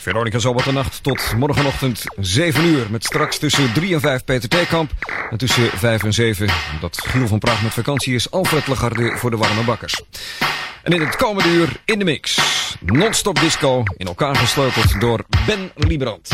Veronica nacht tot morgenochtend 7 uur. Met straks tussen 3 en 5 Peter Theekamp. En tussen 5 en 7, omdat Giel van Praag met vakantie is, Alfred Lagarde voor de warme bakkers. En in het komende uur in de mix. Non-stop disco, in elkaar gesleuteld door Ben Liebrand.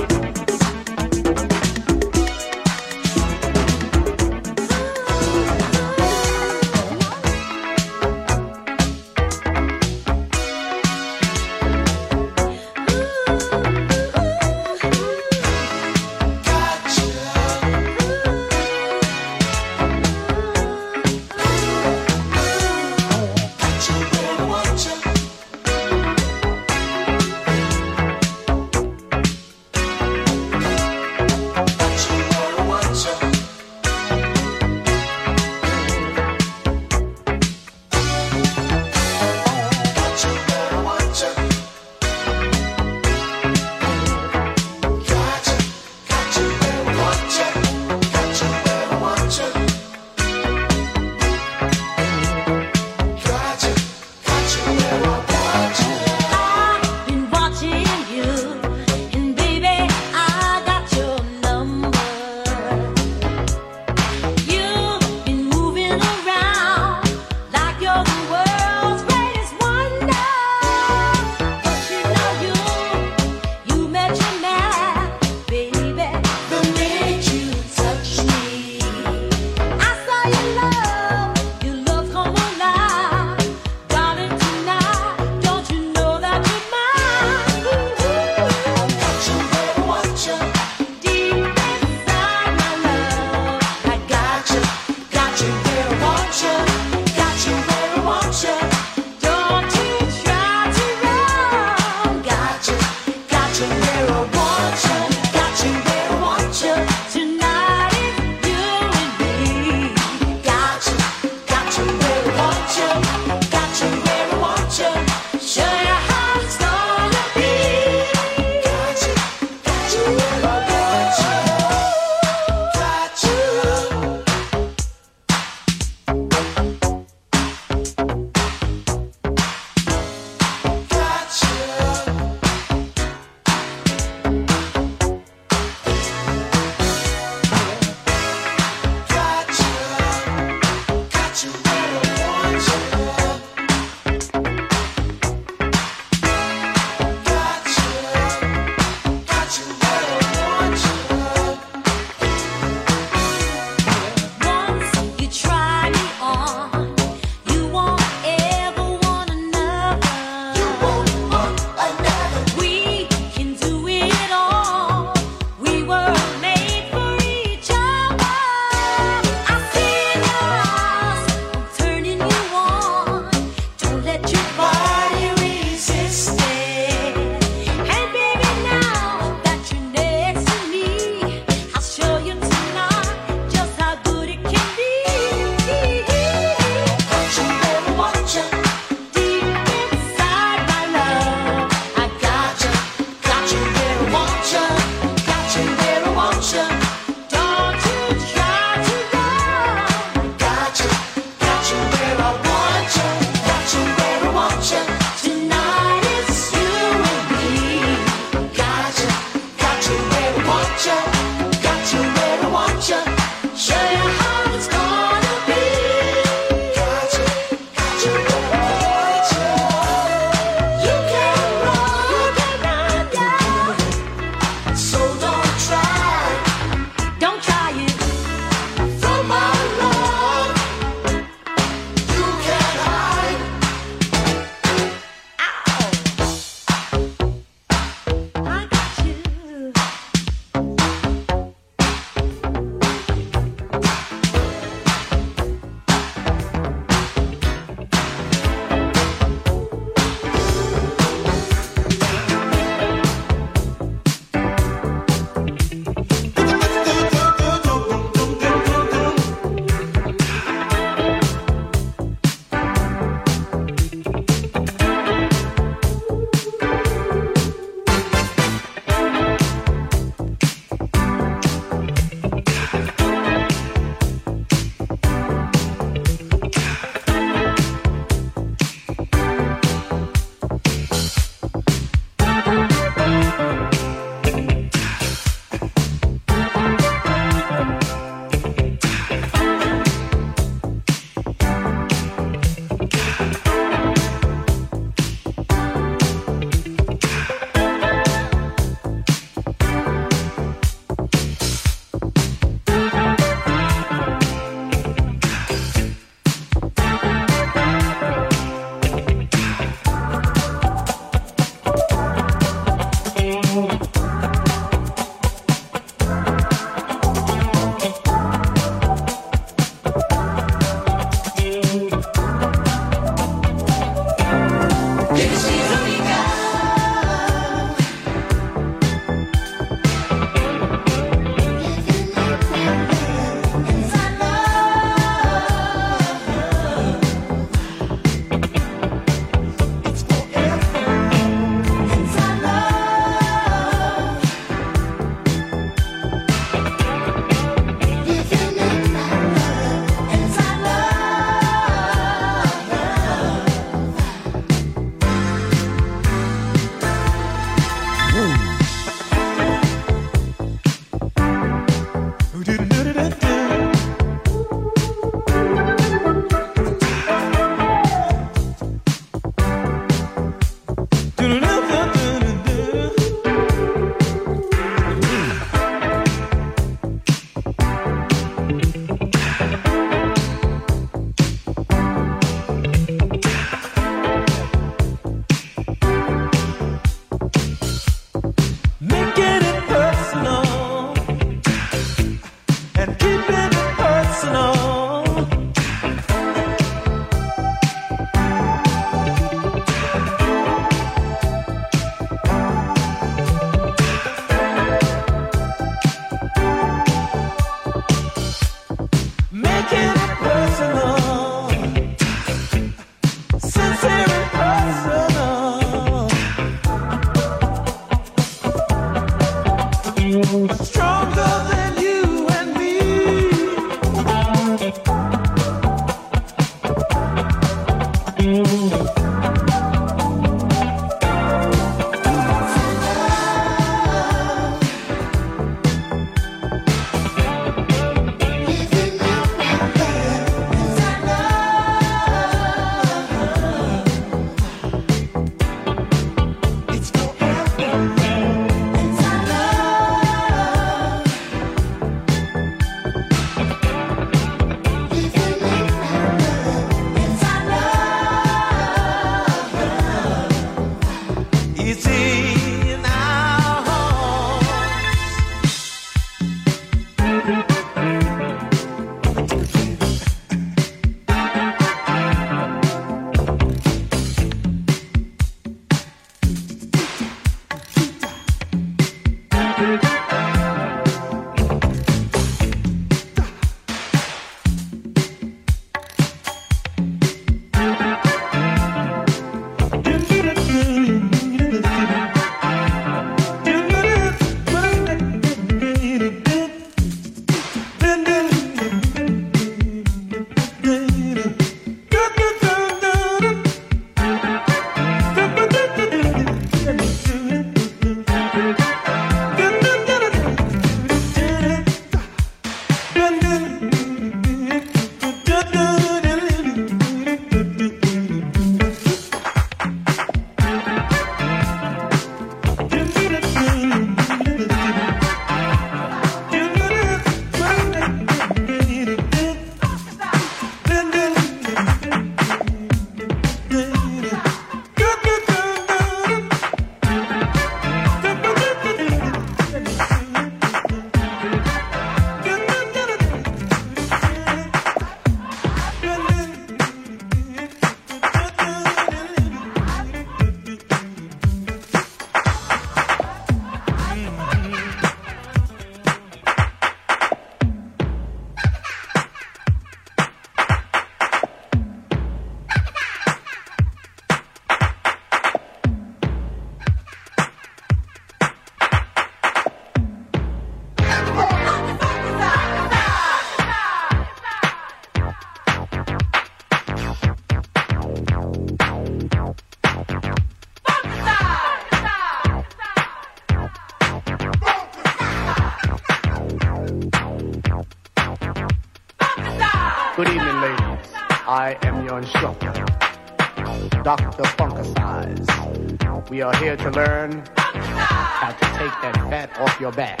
Dr. Funkicize. We are here to learn how to take that fat off your back,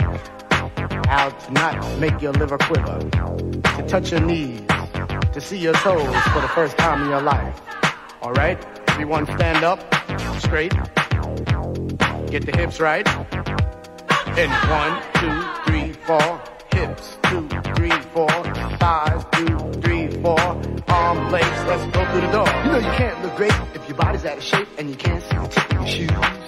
how to not make your liver quiver, to touch your knees, to see your toes for the first time in your life. All right? Everyone stand up, straight. Get the hips right. And one, two, three, four. great if your body's out of shape and you can't sound to your shoes.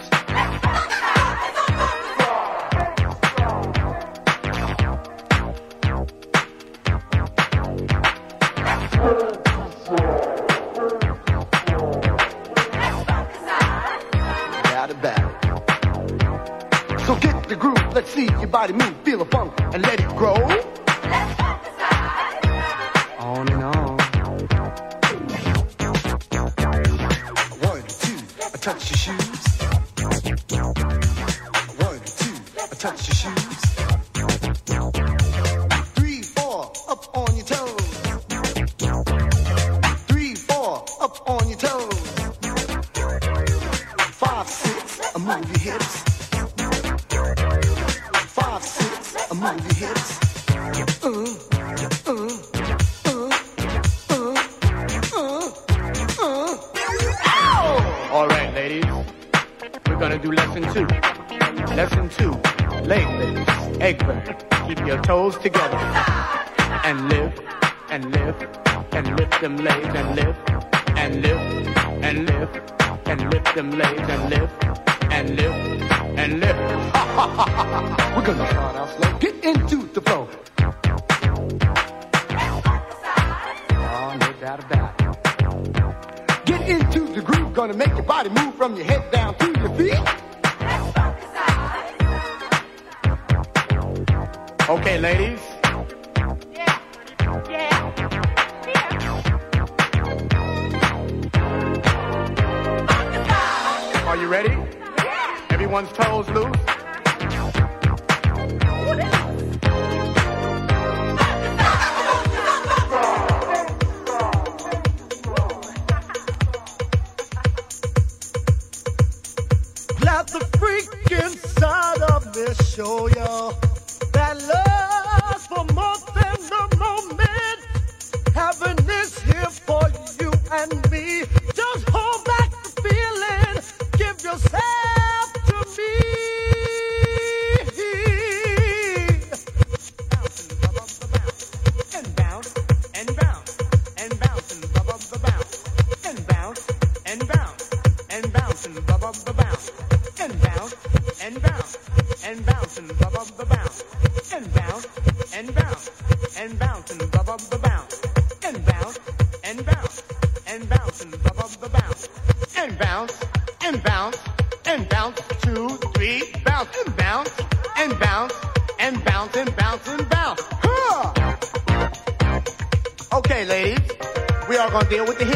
touch your shoes. Vader with the hip.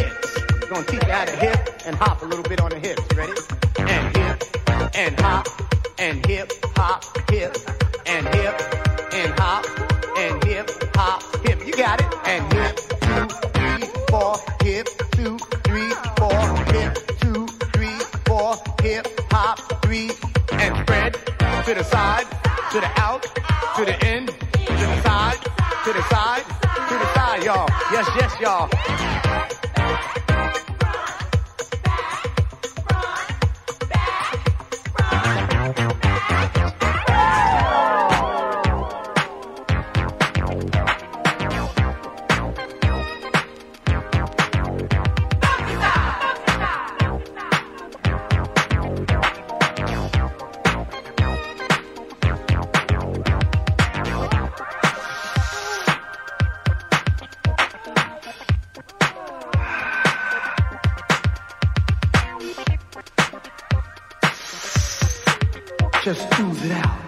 just ooze it out.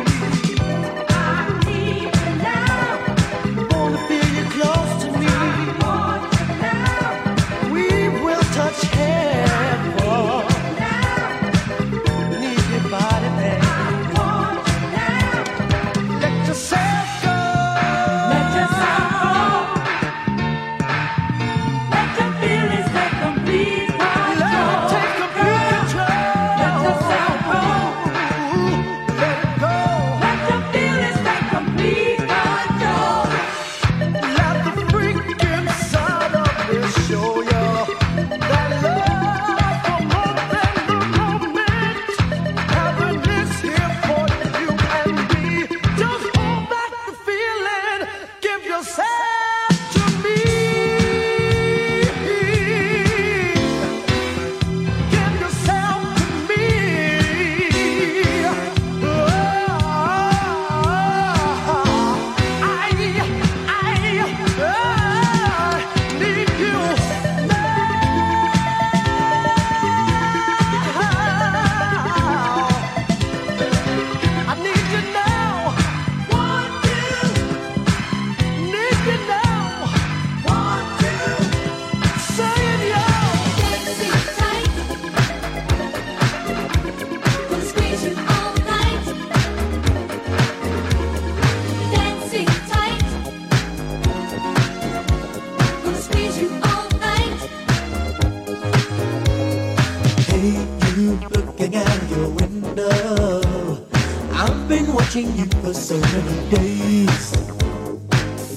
watching you for so many days.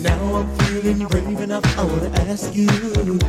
Now I'm feeling brave enough, I wanna ask you.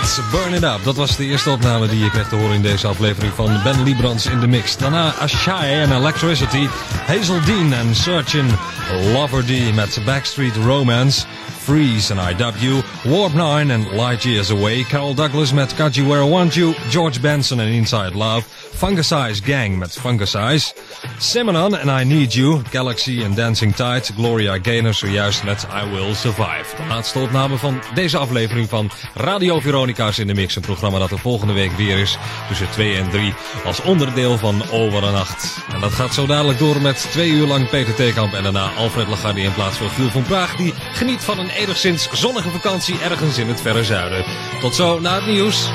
Met Burn It Up. Dat was de eerste opname die je kreeg te horen in deze aflevering van Ben Librans in de Mix. Daarna Ashai en Electricity, Hazel Dean en Searchin, Lover D met Backstreet Romance, Freeze and IW, Warp 9 en Light Years Away, Carol Douglas met You Where I Want You, George Benson en Inside Love, Fungicize Gang met Fungicize, Simonon and I Need You, Galaxy and Dancing Tide, Gloria Gaynor zojuist met I Will Survive. Laatste opname van deze aflevering van Radio Veronica's in de Mix. Een programma dat er volgende week weer is tussen 2 en 3 als onderdeel van Over de Nacht. En dat gaat zo dadelijk door met twee uur lang Peter Theekamp en daarna Alfred Lagarde in plaats van Giel van Praag. Die geniet van een enigszins zonnige vakantie ergens in het verre zuiden. Tot zo na het nieuws.